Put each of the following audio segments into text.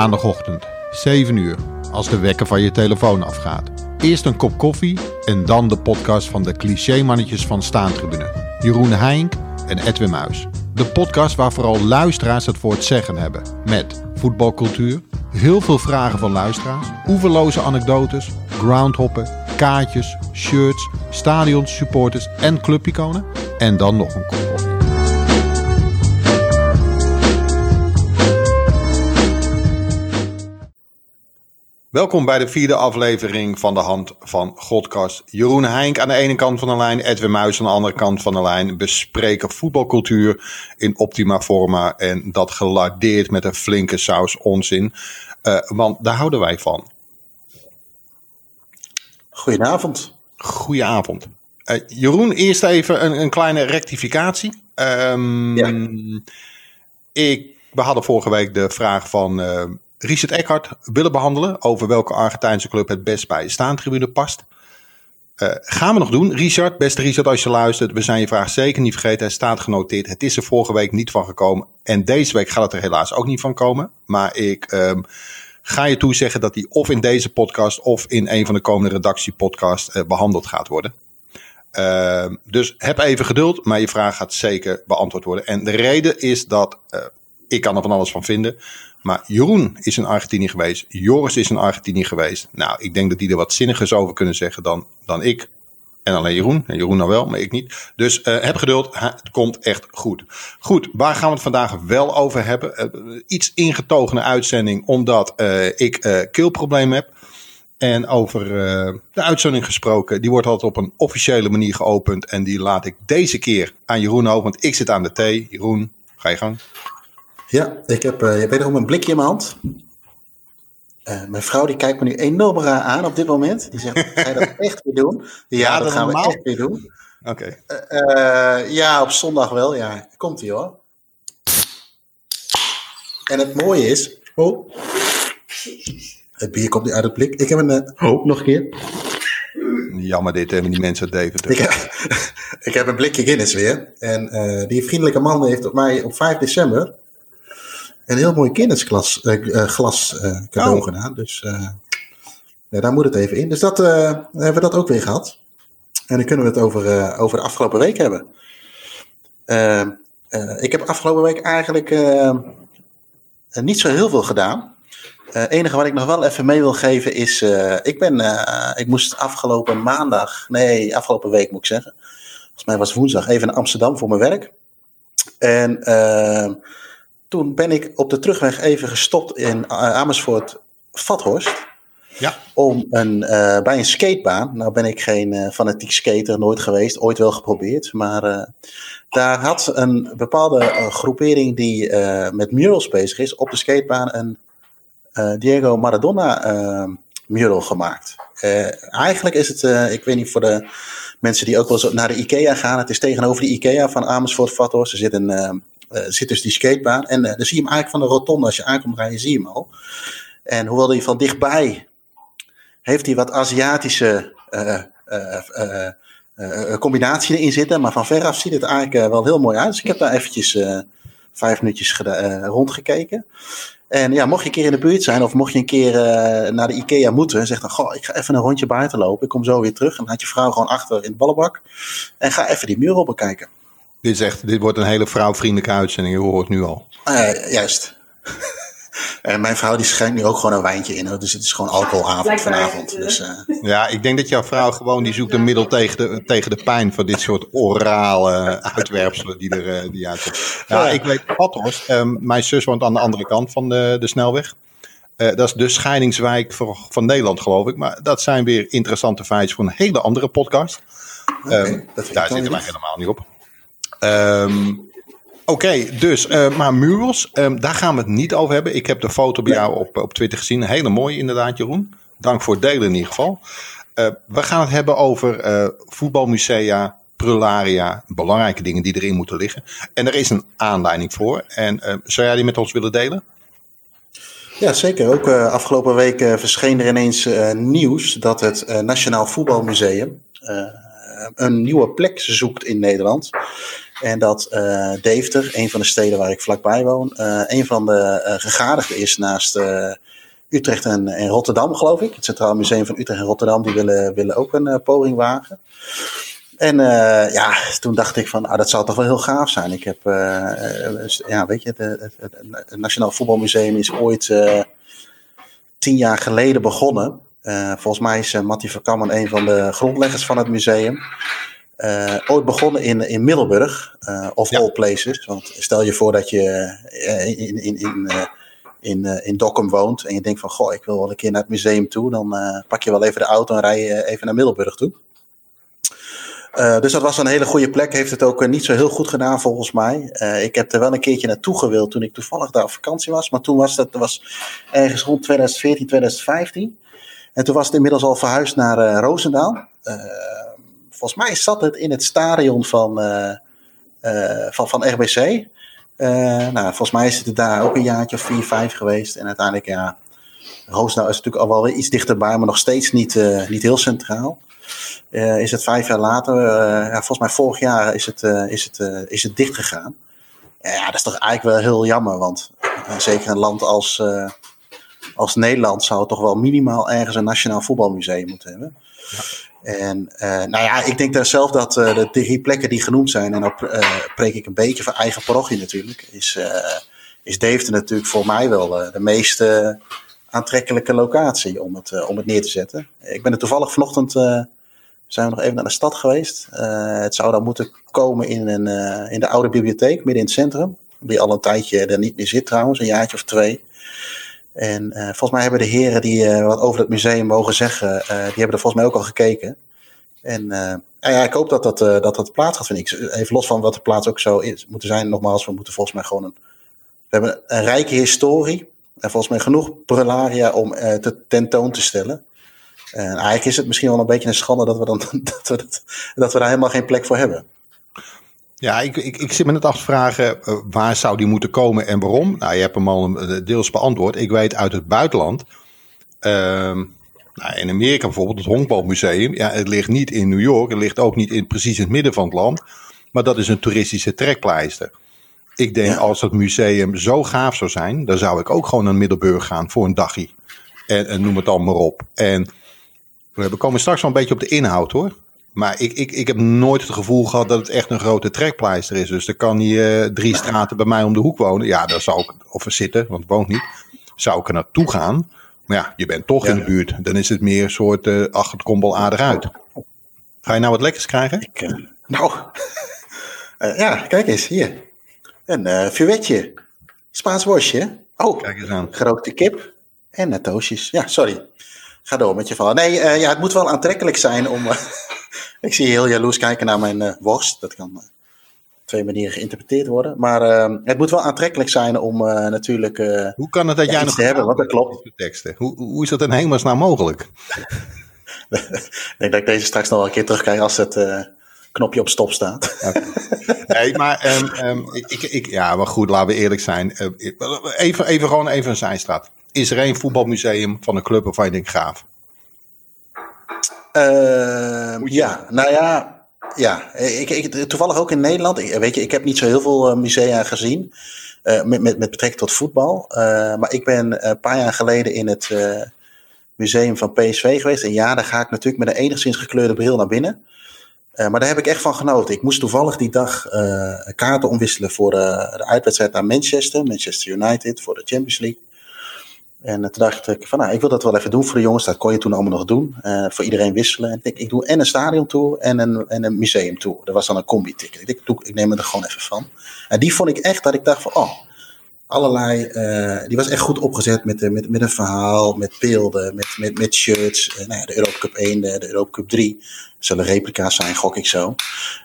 maandagochtend, 7 uur, als de wekker van je telefoon afgaat. Eerst een kop koffie en dan de podcast van de clichémannetjes van Staantribune. Jeroen Heink en Edwin Muis. De podcast waar vooral luisteraars het voor het zeggen hebben. Met voetbalcultuur, heel veel vragen van luisteraars, oeverloze anekdotes, groundhoppen, kaartjes, shirts, stadions, supporters en clubiconen. En dan nog een kop koffie. Welkom bij de vierde aflevering van de Hand van Godkast. Jeroen Heink aan de ene kant van de lijn, Edwin Muis aan de andere kant van de lijn bespreken voetbalcultuur in optima forma en dat gelardeerd met een flinke saus onzin. Uh, want daar houden wij van. Goedenavond. Goedenavond. Uh, Jeroen, eerst even een, een kleine rectificatie. Um, ja. ik, we hadden vorige week de vraag van uh, Richard Eckhart willen behandelen over welke Argentijnse club het best bij de staantribune past. Uh, gaan we nog doen. Richard, beste Richard, als je luistert, we zijn je vraag zeker niet vergeten. Hij staat genoteerd. Het is er vorige week niet van gekomen. En deze week gaat het er helaas ook niet van komen. Maar ik um, ga je toezeggen dat die of in deze podcast of in een van de komende redactiepodcasts uh, behandeld gaat worden. Uh, dus heb even geduld, maar je vraag gaat zeker beantwoord worden. En de reden is dat uh, ik kan er van alles van vinden. Maar Jeroen is in Argentinië geweest. Joris is in Argentinië geweest. Nou, ik denk dat die er wat zinnigers over kunnen zeggen dan, dan ik. En alleen Jeroen. En Jeroen nou wel, maar ik niet. Dus uh, heb geduld. Het komt echt goed. Goed, waar gaan we het vandaag wel over hebben? Uh, iets ingetogene uitzending, omdat uh, ik keelprobleem heb. En over de uitzending gesproken, die wordt altijd op een officiële manier geopend. En die laat ik deze keer aan Jeroen over, want ik zit aan de thee. Jeroen, ga je gang. Ja, ik heb uh, wederom een blikje in mijn hand. Uh, mijn vrouw die kijkt me nu enorm raar aan op dit moment. Die zegt, ga je dat echt weer doen? Ja, ja dat, dat gaan normaal? we echt weer doen. Oké. Okay. Uh, ja, op zondag wel. Ja, komt ie hoor. En het mooie is... Oh, het bier komt nu uit het blik. Ik heb een... oh, nog een keer. Jammer dit, hebben die mensen uit Deventer. Ik heb, ik heb een blikje Guinness weer. En die vriendelijke man heeft op mij op 5 december een heel mooi kindersglas uh, glas uh, cadeau oh. gedaan. Dus uh, ja, daar moet het even in. Dus dat hebben we dat ook weer gehad. En dan kunnen we het over, over de afgelopen week hebben. ik heb afgelopen week eigenlijk niet zo heel veel gedaan. Het enige wat ik nog wel even mee wil geven is, ik ben, ik moest afgelopen maandag, nee, afgelopen week moet ik zeggen. Volgens mij was woensdag even naar Amsterdam voor mijn werk. En toen ben ik op de terugweg even gestopt in Amersfoort Vathorst. Ja. Om een, uh, bij een skatebaan. Nou ben ik geen uh, fanatiek skater, nooit geweest, ooit wel geprobeerd. Maar uh, daar had een bepaalde groepering die met murals bezig is, op de skatebaan een Diego Maradona mural gemaakt. eigenlijk is het, ik weet niet voor de mensen die ook wel eens naar de IKEA gaan, het is tegenover de IKEA van Amersfoort Vathorst. Er zit een zit dus die skatebaan. En uh, dan zie je hem eigenlijk van de rotonde. Als je aankomt rijden, zie je hem al. En hoewel hij van dichtbij heeft hij wat Aziatische uh, combinatie erin zitten. Maar van veraf ziet het eigenlijk wel heel mooi uit. Dus ik heb daar eventjes vijf minuutjes rondgekeken. En ja, mocht je een keer in de buurt zijn of mocht je een keer naar de IKEA moeten, zeg dan, goh, ik ga even een rondje buiten lopen. Ik kom zo weer terug. En dan had je vrouw gewoon achter in het ballenbak. En ga even die muur bekijken. Dit, is echt, dit wordt een hele vrouwvriendelijke uitzending, je hoort het nu al. Uh, juist. en mijn vrouw die schenkt nu ook gewoon een wijntje in. Dus het is gewoon alcoholavond vanavond. Dus, uh... Ja, ik denk dat jouw vrouw gewoon die zoekt een middel tegen de, tegen de pijn van dit soort orale uitwerpselen die er uh, die uitkomt. Ja, ja, ik weet Vathorst. Um, mijn zus woont aan de andere kant van de, de snelweg. Uh, dat is de scheidingswijk van, van Nederland, geloof ik. Maar dat zijn weer interessante feitjes voor een hele andere podcast. Okay, um, daar zitten wij helemaal niet op. Um, Oké, dus, uh, maar murals, um, daar gaan we het niet over hebben. Ik heb de foto bij jou op, op Twitter gezien. Hele mooie inderdaad, Jeroen. Dank voor het delen in ieder geval. Uh, we gaan het hebben over uh, voetbalmusea, prularia, belangrijke dingen die erin moeten liggen. En er is een aanleiding voor. En zou jij die met ons willen delen? Ja, zeker. Ook afgelopen week verscheen er ineens nieuws dat het Nationaal Voetbalmuseum een nieuwe plek zoekt in Nederland. En dat uh, Deventer, een van de steden waar ik vlakbij woon, uh, een van de uh, gegadigden is naast Utrecht en, en, Rotterdam, geloof ik. Het Centraal Museum van Utrecht en Rotterdam, die willen, willen ook een poging wagen. En ja, toen dacht ik van, ah, dat zou toch wel heel gaaf zijn. Ik heb, ja, weet je, het, Nationaal Voetbalmuseum is ooit tien jaar geleden begonnen. volgens mij is Mattie Verkammen een van de grondleggers van het museum. Uh, ooit begonnen in, in Middelburg, uh, of all places. Want stel je voor dat je uh, in, in, in, in, in Dokkum woont en je denkt van, goh, ik wil wel een keer naar het museum toe. Dan pak je wel even de auto en rij je even naar Middelburg toe. dus dat was een hele goede plek. Heeft het ook niet zo heel goed gedaan volgens mij. ik heb er wel een keertje naartoe gewild toen ik toevallig daar op vakantie was. Maar toen was dat was ergens rond 2014, 2015. En toen was het inmiddels al verhuisd naar Roosendaal volgens mij zat het in het stadion van, uh, uh, van, van RBC. Uh, nou, volgens mij is het daar ook een jaartje of vier, vijf geweest. En uiteindelijk, ja, Roosdaal is natuurlijk al wel iets dichterbij, maar nog steeds niet, niet heel centraal. is het vijf jaar later, ja, volgens mij vorig jaar is het, is het, is het dicht gegaan. Ja, dat is toch eigenlijk wel heel jammer, want zeker een land als, als Nederland zou toch wel minimaal ergens een nationaal voetbalmuseum moeten hebben. Ja. En uh, nou ja, ik denk daar zelf dat uh, de drie plekken die genoemd zijn, en dan uh, preek ik een beetje van eigen parochie natuurlijk, is, is Deventer natuurlijk voor mij wel de meest aantrekkelijke locatie om het, om het neer te zetten. Ik ben er toevallig vanochtend, zijn we nog even naar de stad geweest. het zou dan moeten komen in, een, in de oude bibliotheek, midden in het centrum. Die al een tijdje er niet meer zit trouwens, een jaartje of twee. En uh, volgens mij hebben de heren die uh, wat over het museum mogen zeggen, uh, die hebben er volgens mij ook al gekeken. En ja, ik hoop dat dat, dat, dat plaats gaat vinden. Even los van wat de plaats ook zou is, moeten zijn. Nogmaals, we moeten volgens mij gewoon een... We hebben een rijke historie. En volgens mij genoeg prularia om te tentoon te stellen. En eigenlijk is het misschien wel een beetje een schande dat we, dan, dat we, dat, dat we daar helemaal geen plek voor hebben. Ja, ik, ik, ik zit me net af te vragen uh, waar zou die moeten komen en waarom. Nou, je hebt hem al eh, deels beantwoord. Ik weet uit het buitenland. Uh, nou, in Amerika bijvoorbeeld, het Honkbalmuseum. Ja, het ligt niet in New York. Het ligt ook niet in, precies in het midden van het land. Maar dat is een toeristische trekpleister. Ik denk als het museum zo gaaf zou zijn, dan zou ik ook gewoon naar Middelburg gaan voor een dagje. En, en noem het dan maar op. En we komen straks wel een beetje op de inhoud hoor. Maar ik, ik, ik heb nooit het gevoel gehad dat het echt een grote trekpleister is. Dus er kan hier uh, drie straten bij mij om de hoek wonen. Ja, daar zou ik, of zitten, want ik woon niet. Zou ik er naartoe gaan. Maar ja, je bent toch in de buurt. Dan is het meer een soort, uh, ach, het komt wel aardig uit. Ga je nou wat lekkers krijgen? Ik, uh, nou, ja, kijk eens, hier. Een uh, vuurwetje. Spaans worstje. Oh, kijk eens aan. gerookte kip en toastjes. Ja, sorry. Ga door met je verhaal. Nee, ja, het moet wel aantrekkelijk zijn om... Ik zie je heel jaloers kijken naar mijn uh, worst. Dat kan uh, twee manieren geïnterpreteerd worden. Maar het moet wel aantrekkelijk zijn om natuurlijk. hoe kan het dat ja, jij nog te hebben? Want dat klopt. Teksten. Hoe, hoe is dat in hemelsnaam mogelijk? ik denk dat ik deze straks nog wel een keer terugkrijg als het knopje op stop staat. nee, maar, um, um, ik, ik, ja, maar goed, laten we eerlijk zijn. even, even gewoon even een zijstraat. Is er een voetbalmuseum van een club waarvan je denkt gaaf? Uh, ja, nou ja. Ja, ik, ik, toevallig ook in Nederland. Ik, weet je, ik heb niet zo heel veel uh, musea gezien. Uh, met, met, met betrekking tot voetbal. Uh, maar ik ben een paar jaar geleden in het museum van PSV geweest. En ja, daar ga ik natuurlijk met een enigszins gekleurde bril naar binnen. maar daar heb ik echt van genoten. Ik moest toevallig die dag kaarten omwisselen voor de uitwedstrijd naar Manchester. Manchester United voor de Champions League. En toen dacht ik van, nou, ik wil dat wel even doen voor de jongens. Dat kon je toen allemaal nog doen. Uh, voor iedereen wisselen. En ik ik doe en een stadiontour en een, en een museumtour. Dat was dan een combi-ticket. Ik denk, ik neem er gewoon even van. En die vond ik echt dat ik dacht van, oh, allerlei... Uh, die was echt goed opgezet met, met, met een verhaal, met beelden, met, met, met shirts. Nou de Europa Cup 1, de, de Europa Cup 3. Zullen replica's zijn, gok ik zo.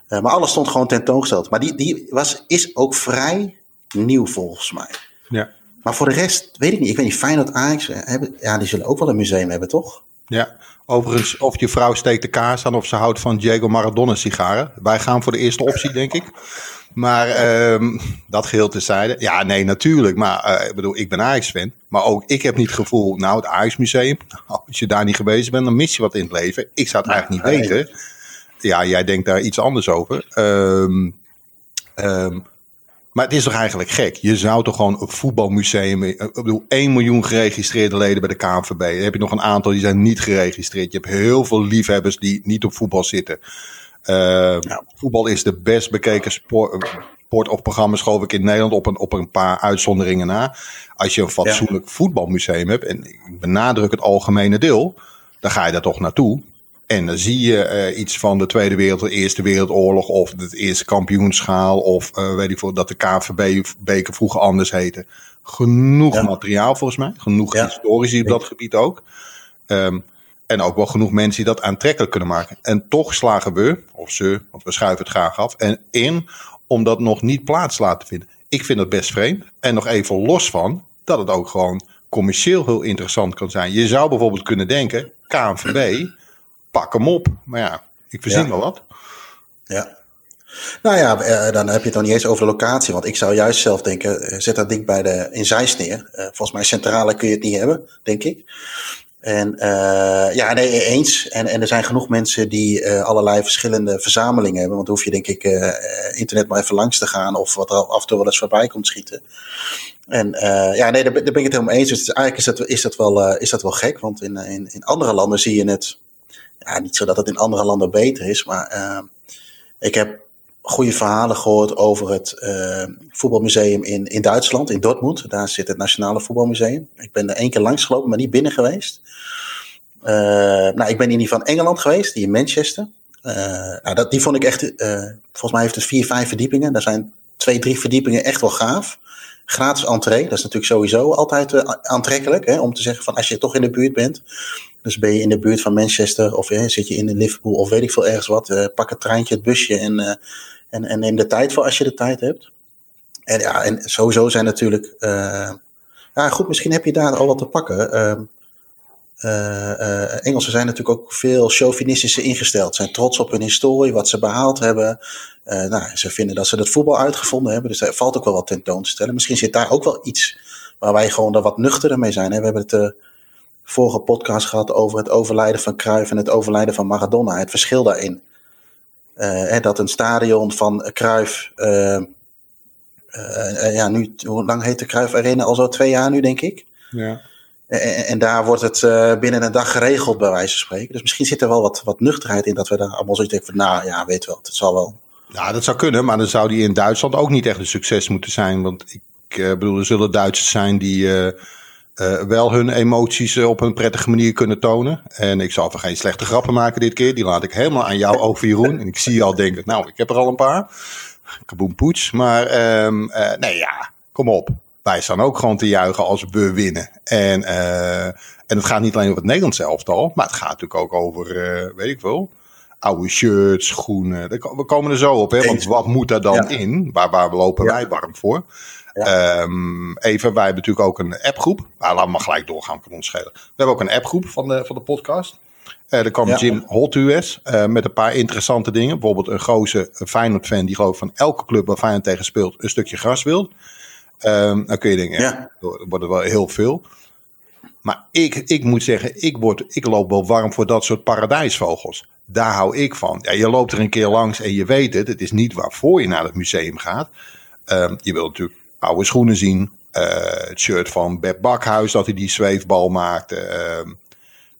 maar alles stond gewoon tentoongesteld. Maar die, die was, is ook vrij nieuw volgens mij. Ja. Maar voor de rest, weet ik niet. Ik weet niet, Feyenoord, Ajax, hebben, ja, die zullen ook wel een museum hebben, toch? Ja, overigens, of je vrouw steekt de kaas aan of ze houdt van Diego Maradona sigaren. Wij gaan voor de eerste optie, denk ik. Maar um, dat geheel tezijde. Ja, nee, natuurlijk. Maar uh, ik bedoel, ik ben Ajax-fan. Maar ook ik heb niet het gevoel, nou, het Ajax-museum. Als je daar niet geweest bent, dan mis je wat in het leven. Ik zou het eigenlijk niet weten. ja, jij denkt daar iets anders over. Ehm, ehm, maar het is toch eigenlijk gek? Je zou toch gewoon een voetbalmuseum. Ik bedoel, 1 miljoen geregistreerde leden bij de KNVB. Dan heb je nog een aantal die zijn niet geregistreerd. Je hebt heel veel liefhebbers die niet op voetbal zitten. Uh, Voetbal is de best bekeken sport, sport of programma, geloof ik, in Nederland op een, op een paar uitzonderingen na. Als je een fatsoenlijk voetbalmuseum hebt, en ik benadruk het algemene deel, dan ga je daar toch naartoe. En dan zie je uh, iets van de Tweede Wereldoorlog, de Eerste Wereldoorlog of het Eerste Kampioenschaal of uh, weet ik veel, dat de KVB-beker vroeger anders heette. Genoeg materiaal volgens mij, genoeg ja. historici op dat gebied ook. Um, en ook wel genoeg mensen die dat aantrekkelijk kunnen maken. En toch slagen we, of ze, want we schuiven het graag af, en in om dat nog niet plaats te laten vinden. Ik vind dat best vreemd. En nog even los van dat het ook gewoon commercieel heel interessant kan zijn. Je zou bijvoorbeeld kunnen denken, KNVB, pak hem op. Maar ja, ik verzin ja. wel wat. Ja. Nou ja, eh, dan heb je het dan niet eens over de locatie. Want ik zou juist zelf denken, eh, zet dat ding bij de, in Zeist neer. Uh, volgens mij centrale kun je het niet hebben, denk ik. En uh, ja, nee, eens. En, en er zijn genoeg mensen die uh, allerlei verschillende verzamelingen hebben. Want dan hoef je denk ik uh, internet maar even langs te gaan of wat er af en toe wel eens voorbij komt schieten. En ja, nee, daar, daar, ben ik het helemaal eens. Dus eigenlijk is dat, is dat, wel, is dat wel gek. Want in, in, in andere landen zie je het. Niet zo dat het in andere landen beter is, maar ik heb goede verhalen gehoord over het uh, voetbalmuseum in, in Duitsland, in Dortmund. Daar zit het Nationale Voetbalmuseum. Ik ben er één keer langs gelopen, maar niet binnen geweest. Uh, nou, ik ben in die van Engeland geweest, die in Manchester. Nou, dat, die vond ik echt, volgens mij heeft het vier, vijf verdiepingen. Daar zijn twee, drie verdiepingen echt wel gaaf. Gratis entree, dat is natuurlijk sowieso altijd aantrekkelijk. Hè, om te zeggen van als je toch in de buurt bent. Dus ben je in de buurt van Manchester of zit je in Liverpool of weet ik veel ergens wat. pak het treintje, het busje en en, en neem de tijd voor als je de tijd hebt. En ja, en sowieso zijn natuurlijk. Ja, goed, misschien heb je daar al wat te pakken. Uh, uh, Engelsen zijn natuurlijk ook veel chauvinistischer ingesteld. Zijn trots op hun historie, wat ze behaald hebben. nou, ze vinden dat ze het voetbal uitgevonden hebben. Dus daar valt ook wel wat tentoon te stellen. Misschien zit daar ook wel iets waar wij gewoon daar wat nuchterder mee zijn. We hebben het vorige podcast gehad over het overlijden van Cruyff en het overlijden van Maradona. Het verschil daarin. Dat een stadion van Cruijff, ja, nu, hoe lang heet de Cruijff Arena? Al zo twee jaar nu, denk ik. Ja. En, daar wordt het binnen een dag geregeld, bij wijze van spreken. Dus misschien zit er wel wat, wat nuchterheid in dat we daar allemaal zoiets denken van, nou ja, weet wel, het zal wel. Ja, dat zou kunnen, maar dan zou die in Duitsland ook niet echt een succes moeten zijn. Want ik bedoel, er zullen Duitsers zijn die uh, wel hun emoties op een prettige manier kunnen tonen. En ik zal even geen slechte grappen maken dit keer. Die laat ik helemaal aan jou over, Jeroen. En ik zie je al denken, nou, ik heb er al een paar. Kaboom poets. Maar uh, nee, ja, kom op. Wij staan ook gewoon te juichen als we winnen. En, en het gaat niet alleen over het Nederlands elftal. Maar het gaat natuurlijk ook over, weet ik veel oude shirts, schoenen. We komen er zo op, hè? Want wat moet daar dan ja. in? Waar, waar lopen ja. wij warm voor? Ja. Um, even, wij hebben natuurlijk ook een appgroep. Nou, laten we maar gelijk doorgaan, kan ons schelen. We hebben ook een appgroep van de, van de podcast. Uh, er kwam. Jim Holt US uh, met een paar interessante dingen. Bijvoorbeeld een goze Feyenoord-fan die geloof van elke club waar Feyenoord tegen speelt een stukje gras wil. Um, dan kun je denken, ja. er wordt er wel heel veel. Maar ik, ik moet zeggen, ik, word, ik loop wel warm voor dat soort paradijsvogels. Daar hou ik van. Ja, je loopt er een keer langs en je weet het. Het is niet waarvoor je naar het museum gaat. Um, je wilt natuurlijk oude schoenen zien. Uh, het shirt van Beb Bakhuis dat hij die zweefbal maakte. Uh,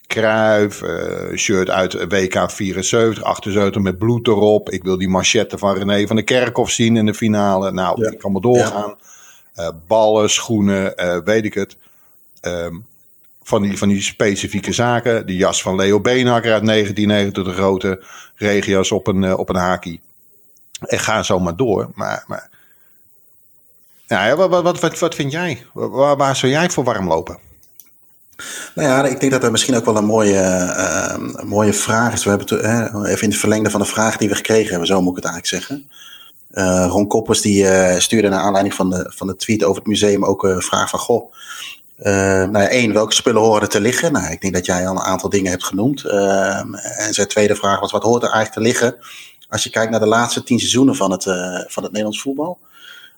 Kruif, uh, shirt uit WK 74, 78 met bloed erop. Ik wil die machette van René van der Kerkhof zien in de finale. Nou, ja. ik kan maar doorgaan. Ja. Ballen, schoenen, weet ik het. Um, van die, van die specifieke zaken. De jas van Leo Beenhakker uit 1990, de grote regio's op een, op een haki. En ga zo maar door. Maar, maar ja, wat, wat, wat, wat vind jij? Waar, waar zou jij voor warm lopen? Nou ja, ik denk dat dat misschien ook wel een mooie, uh, mooie vraag is. We hebben uh, even in het verlengde van de vraag die we gekregen hebben, zo moet ik het eigenlijk zeggen. Uh, Ron Koppers die stuurde naar aanleiding van de, van de tweet over het museum ook een vraag van... Goh, nou ja, één, welke spullen horen te liggen? Nou, ik denk dat jij al een aantal dingen hebt genoemd. Ehm, en zijn tweede vraag was, wat hoort er eigenlijk te liggen? Als je kijkt naar de laatste tien seizoenen van het, van het Nederlands voetbal...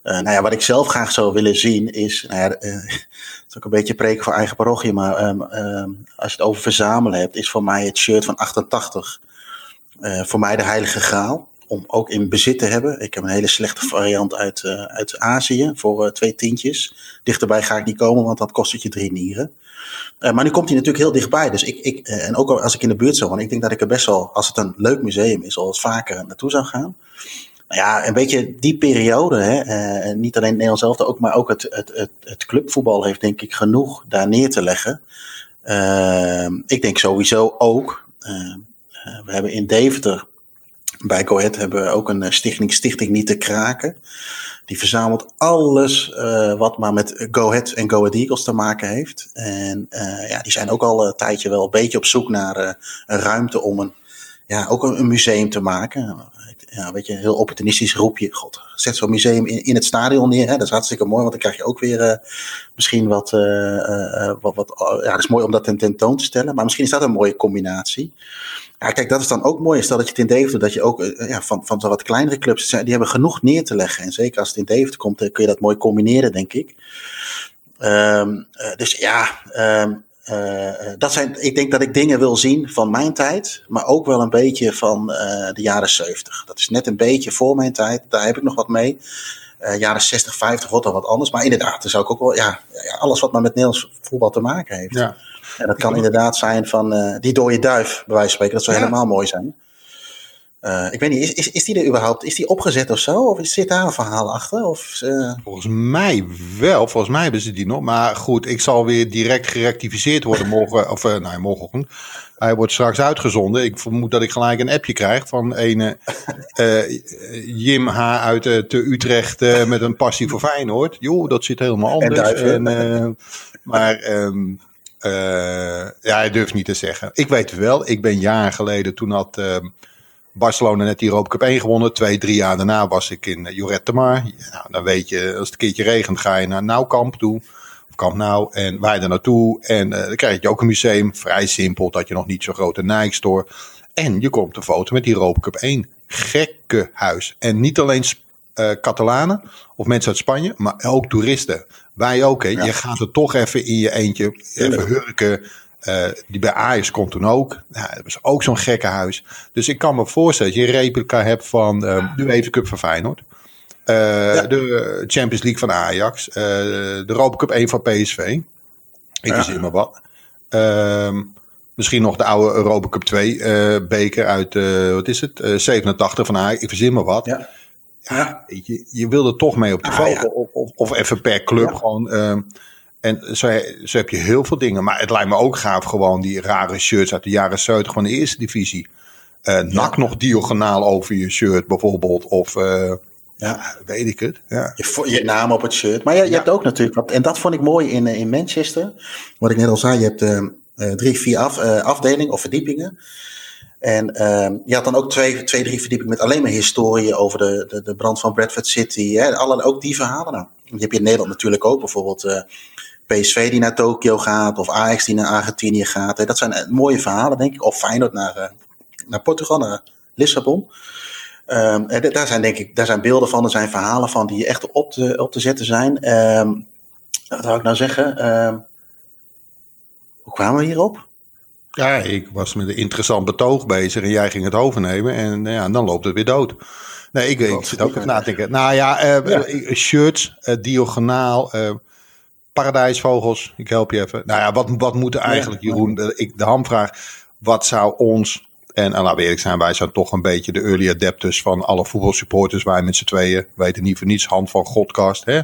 Nou ja, wat ik zelf graag zou willen zien is, nou ja, is ook een beetje preken voor eigen parochie, maar um, um, als je het over verzamelen hebt, is voor mij het shirt van 88 voor mij de heilige graal. Om ook in bezit te hebben. Ik heb een hele slechte variant uit, uit Azië voor twee tientjes. Dichterbij ga ik niet komen, want dat kost het je drie nieren. maar nu komt hij natuurlijk heel dichtbij. Dus ik, ik, en ook als ik in de buurt zou wonen, ik denk dat ik er best wel, als het een leuk museum is, al wat vaker naartoe zou gaan. Nou ja, een beetje die periode, hè, niet alleen Nederland zelf, ook, maar ook het, het, het, het, clubvoetbal heeft denk ik genoeg daar neer te leggen. Ik denk sowieso ook, we hebben in Deventer bij Ahead hebben we ook een stichting, Stichting Niet te Kraken. Die verzamelt alles wat maar met Go en Go Eagles te maken heeft. En ja, die zijn ook al een tijdje wel een beetje op zoek naar een ruimte om een, ja, ook een museum te maken ja, weet je, heel opportunistisch roep je, god, zet zo'n museum in, in het stadion neer. Hè? Dat is hartstikke mooi, want dan krijg je ook weer uh, misschien wat, uh, wat, wat ja, dat is mooi om dat ten, tentoon te stellen. Maar misschien is dat een mooie combinatie. Ja, kijk, dat is dan ook mooi. Stel dat je het in Deventer, dat je ook ja, van, van wat kleinere clubs, die hebben genoeg neer te leggen. En zeker als het in Deventer komt, kun je dat mooi combineren, denk ik. Um, dus ja, um, uh, dat zijn, ik denk dat ik dingen wil zien van mijn tijd, maar ook wel een beetje van uh, de jaren 70. Dat is net een beetje voor mijn tijd, daar heb ik nog wat mee. Uh, jaren 60, 50 wordt al wat anders, maar inderdaad, dan zou ik ook wel, ja, ja, alles wat maar met Nederlands voetbal te maken heeft. Ja. En dat kan inderdaad zijn van die dode duif, bij wijze van spreken, dat zou helemaal mooi zijn. Uh, ik weet niet, is, is, is die er überhaupt, is die opgezet of zo? Of zit daar een verhaal achter? Of, uh... Volgens mij wel, volgens mij hebben ze die nog. Maar goed, ik zal weer direct gerectificeerd worden morgen, of uh, nou, morgenochtend. Hij wordt straks uitgezonden. Ik vermoed dat ik gelijk een appje krijg van een Jim H. uit te Utrecht met een passie voor Feyenoord. Jo, dat zit helemaal anders. En, en maar... Um, ja, hij durft niet te zeggen. Ik weet wel, ik ben jaren geleden, toen had ehm, Barcelona net die Europa Cup 1 gewonnen. Twee, drie jaar daarna was ik in Joret de Mar. Dan weet je, als het een keertje regent, ga je naar Nauwkamp toe. Of Kamp Nou. En wij daar naartoe. En uh, dan krijg je ook een museum. Vrij simpel, dat je nog niet zo'n grote Nike store. En je komt een foto met die Europa Cup 1. Gekke huis. En niet alleen uh, Catalanen of mensen uit Spanje, maar ook toeristen. Wij ook, hè. Je gaat er toch even in je eentje, even hurken. Uh, die bij Ajax komt toen ook. Nou, dat was ook zo'n gekke huis. Dus ik kan me voorstellen dat je een replica hebt van uh, de UEFA Cup van Feyenoord. Uh, De Champions League van Ajax. de Europa Cup 1 van PSV. Ik ja. zie maar wat. Ehm, misschien nog de oude Europa Cup 2 beker uit, wat is het? 87 van Ajax. Ik verzin maar wat. Ja. Ja, je, je wil er toch mee op de ah, foto. Of, of, of, even per club gewoon. Ehm, en zo, zo, heb je heel veel dingen. Maar het lijkt me ook gaaf gewoon die rare shirts uit de jaren 70 van de eerste divisie. Uh, nak nog diagonaal over je shirt bijvoorbeeld. Of uh, ja. weet ik het. Ja. Je, je, naam op het shirt. Maar je, je hebt ook natuurlijk, en dat vond ik mooi in, eh, in Manchester. Wat ik net al zei, je hebt uh, drie, vier af, afdelingen of verdiepingen. En je had dan ook twee, twee, drie verdiepingen met alleen maar historie over de, de, de brand van Bradford City. Hè, alle, ook die verhalen. Nou, die heb je in Nederland natuurlijk ook. Bijvoorbeeld PSV die naar Tokio gaat, of Ajax die naar Argentinië gaat. Hè. Dat zijn eh, mooie verhalen, denk ik. Of Feyenoord naar, uh, naar Portugal, naar Lissabon. Um, daar zijn denk ik, daar zijn beelden van, er zijn verhalen van die echt op te, op te zetten zijn. Um, wat zou ik nou zeggen? Um, hoe kwamen we hierop? Ja, ik was met een interessant betoog bezig en jij ging het overnemen en ja, dan loopt het weer dood. Nee, ik, ik zit ook even na te denken. Nou ja, uh, ja. shirts, uh, diagonaal, uh, paradijsvogels, ik help je even. Nou ja, wat, wat moet eigenlijk, Jeroen? Ik, de hamvraag, wat zou ons, en, en laten we eerlijk zijn, wij zijn toch een beetje de early adepters van alle voetbalsupporters. Wij met z'n tweeën weten niet voor niets, hand van Godcast. Hè?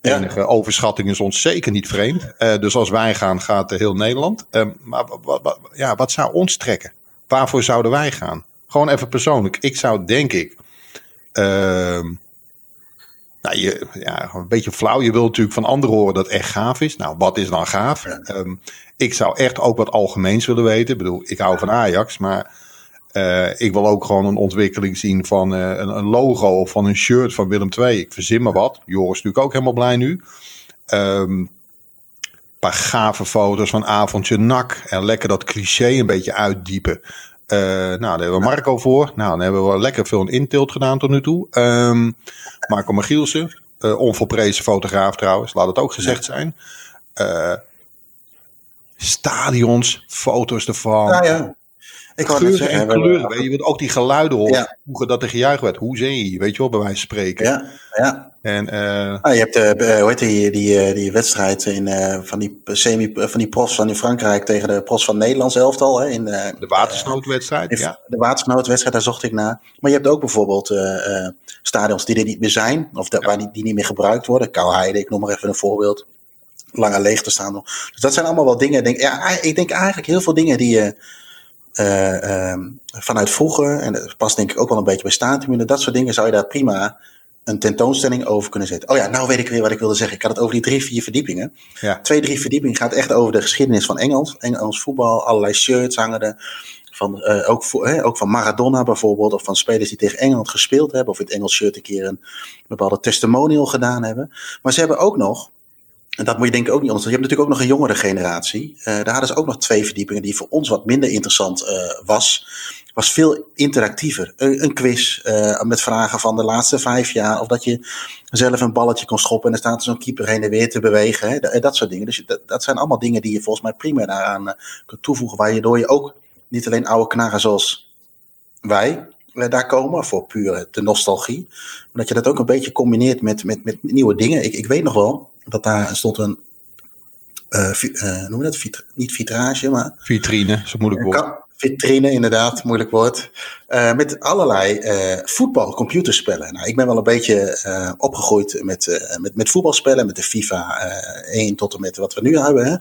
Enige overschatting is ons zeker niet vreemd. Uh, dus als wij gaan, gaat heel Nederland. Uh, maar wat, wat, ja, wat zou ons trekken? Waarvoor zouden wij gaan? Gewoon even persoonlijk. Ik zou denk ik. Uh, nou, je, ja, een beetje flauw. Je wil natuurlijk van anderen horen dat echt gaaf is. Nou, wat is dan gaaf? Um, ik zou echt ook wat algemeens willen weten. Ik bedoel, ik hou van Ajax, maar uh, ik wil ook gewoon een ontwikkeling zien van uh, een, een, logo of van een shirt van Willem II. Ik verzin maar wat. Joris is natuurlijk ook helemaal blij nu. Um, paar gave foto's van avondje nak. En lekker dat cliché een beetje uitdiepen. Uh, nou, daar hebben we Marco voor. Nou, dan hebben we lekker veel een intilt gedaan tot nu toe. Um, Marco Magielsen, uh, onvolprezen fotograaf trouwens, laat het ook gezegd zijn. Uh, stadions, foto's ervan. Ja, ja. Ik Geuren en kleuren, weet je, want ook die geluiden horen. Ja. Vroeger dat er gejuich werd. Hoe zie je, weet je wel, bij wijze van spreken. Ja, ja. En, uh, ah, je hebt uh, hoe heet die, die, die wedstrijd in, uh, van, die semi, van die profs van in Frankrijk tegen de profs van Nederlands elftal. Hè, in, de watersnoodwedstrijd, ja. De watersnoodwedstrijd, daar zocht ik naar. Maar je hebt ook bijvoorbeeld stadions die er niet meer zijn. Of waar die, die niet meer gebruikt worden. Kouheide, ik noem maar even een voorbeeld. Langer leeg te staan. Dus dat zijn allemaal wel dingen. Denk, ja, ik denk eigenlijk heel veel dingen die je vanuit vroeger, en dat past denk ik ook wel een beetje bij staantribune, dat soort dingen zou je daar prima een tentoonstelling over kunnen zetten. Oh ja, nou weet ik weer wat ik wilde zeggen. Ik had het over die drie, vier verdiepingen. Ja. Twee, drie verdiepingen gaat echt over de geschiedenis van Engels. Engels voetbal, allerlei shirts hangen er. Van, uh, ook, voor, ook van Maradona bijvoorbeeld, of van spelers die tegen Engeland gespeeld hebben, of in het Engels shirt een keer een bepaalde testimonial gedaan hebben. Maar ze hebben ook nog en dat moet je denk ik ook niet anders. Je hebt natuurlijk ook nog een jongere generatie. Uh, daar hadden ze ook nog twee verdiepingen die voor ons wat minder interessant uh, was. Was veel interactiever. Een, een quiz uh, met vragen van de laatste vijf jaar. Of dat je zelf een balletje kon schoppen en er staat zo'n keeper heen en weer te bewegen. Hè? Dat, soort dingen. Dus dat, dat, zijn allemaal dingen die je volgens mij prima daaraan kunt toevoegen. Waardoor je ook niet alleen oude knarren zoals wij daar komen voor puur de nostalgie. Maar dat je dat ook een beetje combineert met, met, met nieuwe dingen. Ik, ik weet nog wel dat daar stond een, uh, uh, noem je dat, Vit niet vitrage, maar... Vitrine, zo moeilijk woord. Vitrine, inderdaad, moeilijk woord. Uh, met allerlei voetbalcomputerspellen. Nou, ik ben wel een beetje opgegroeid met, met, met voetbalspellen, met de FIFA 1 tot en met wat we nu hebben. Hè.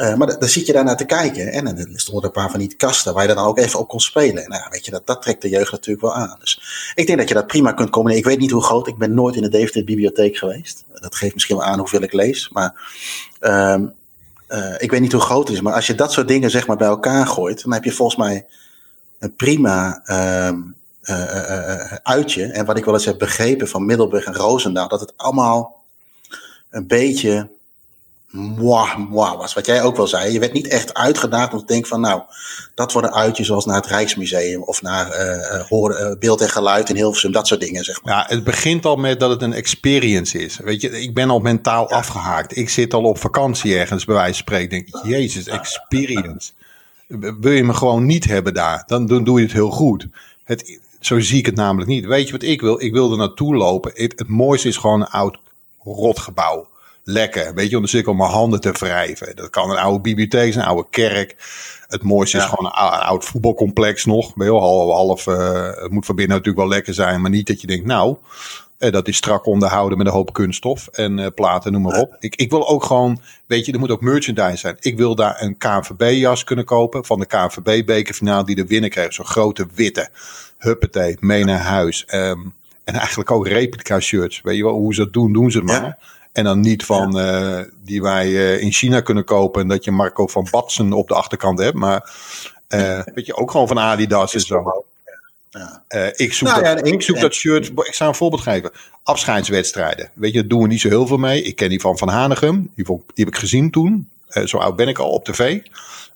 Uh, maar dan zit je daar naar te kijken. En stonden er een paar van die kasten waar je dan ook even op kon spelen. Nou, weet je, dat, dat trekt de jeugd natuurlijk wel aan. Dus ik denk dat je dat prima kunt combineren. Ik weet niet hoe groot. Ik ben nooit in de Deventer bibliotheek geweest. Dat geeft misschien wel aan hoeveel ik lees. Maar um, ik weet niet hoe groot het is. Maar als je dat soort dingen zeg maar bij elkaar gooit. Dan heb je volgens mij een prima um, uh, uitje. En wat ik wel eens heb begrepen van Middelburg en Roosendaal. Dat het allemaal een beetje moi, moi was. Wat jij ook wel zei. Je werd niet echt uitgedaagd om te denken van nou, dat wordt een uitje zoals naar het Rijksmuseum of naar uh, horen, uh, beeld en geluid in Hilversum, dat soort dingen zeg maar. Ja, het begint al met dat het een experience is. Weet je, ik ben al mentaal afgehaakt. Ik zit al op vakantie ergens bij wijze van spreken. Denk jezus, experience. Wil je me gewoon niet hebben daar, dan, dan doe je het heel goed. Het, zo zie ik het namelijk niet. Weet je wat ik wil? Ik wil er naartoe lopen. Het, het mooiste is gewoon een oud rotgebouw lekker. Weet je, om de cirkel mijn handen te wrijven. Dat kan een oude bibliotheek zijn, een oude kerk. Het mooiste is gewoon een, oud voetbalcomplex nog. Weet je, half, half uh, het moet van binnen natuurlijk wel lekker zijn, maar niet dat je denkt, nou, uh, dat is strak onderhouden met een hoop kunststof en uh, platen, noem maar op. Ik, ik wil ook gewoon, weet je, er moet ook merchandise zijn. Ik wil daar een KNVB-jas kunnen kopen van de KNVB-bekerfinale die de winnen kreeg. Zo'n grote witte, huppatee, mee naar huis. Um, en eigenlijk ook replica shirts. Weet je wel, hoe ze dat doen, doen ze het maar. En dan niet van uh, die wij uh, in China kunnen kopen. En dat je Marco van Batsen op de achterkant hebt. Maar uh, weet je, ook gewoon van Adidas en zo. Ja. ik zoek, nou, dat, ja, ik zoek dat shirt. Ik zou een voorbeeld geven. Afscheidswedstrijden. Weet je, daar doen we niet zo heel veel mee. Ik ken die van Van Hanegem. Die, die heb ik gezien toen. zo oud ben ik al op tv.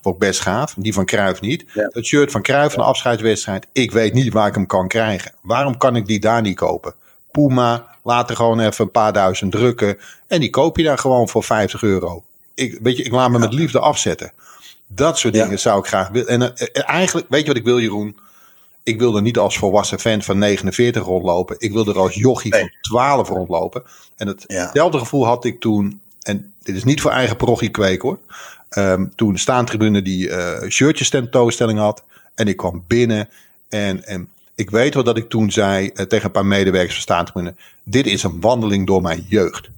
Vond ik best gaaf. Die van Kruif niet. Dat shirt van Kruif van de afscheidswedstrijd. Ik weet niet waar ik hem kan krijgen. Waarom kan ik die daar niet kopen? Puma, later gewoon even een paar duizend drukken. En die koop je dan gewoon voor 50 euro. Ik, weet je, ik laat me met liefde afzetten. Dat soort dingen zou ik graag willen. En uh, eigenlijk, weet je wat ik wil, Jeroen? Ik wil er niet als volwassen fan van 49 rondlopen. Ik wil er als jochie van 12 rondlopen. En hetzelfde gevoel had ik toen. En dit is niet voor eigen parochie kweek hoor. Um, toen de staantribune die uh, shirtjes tentoonstelling had. En ik kwam binnen. En, en ik weet wel dat ik toen zei uh, tegen een paar medewerkers van staantribune. Dit is een wandeling door mijn jeugd.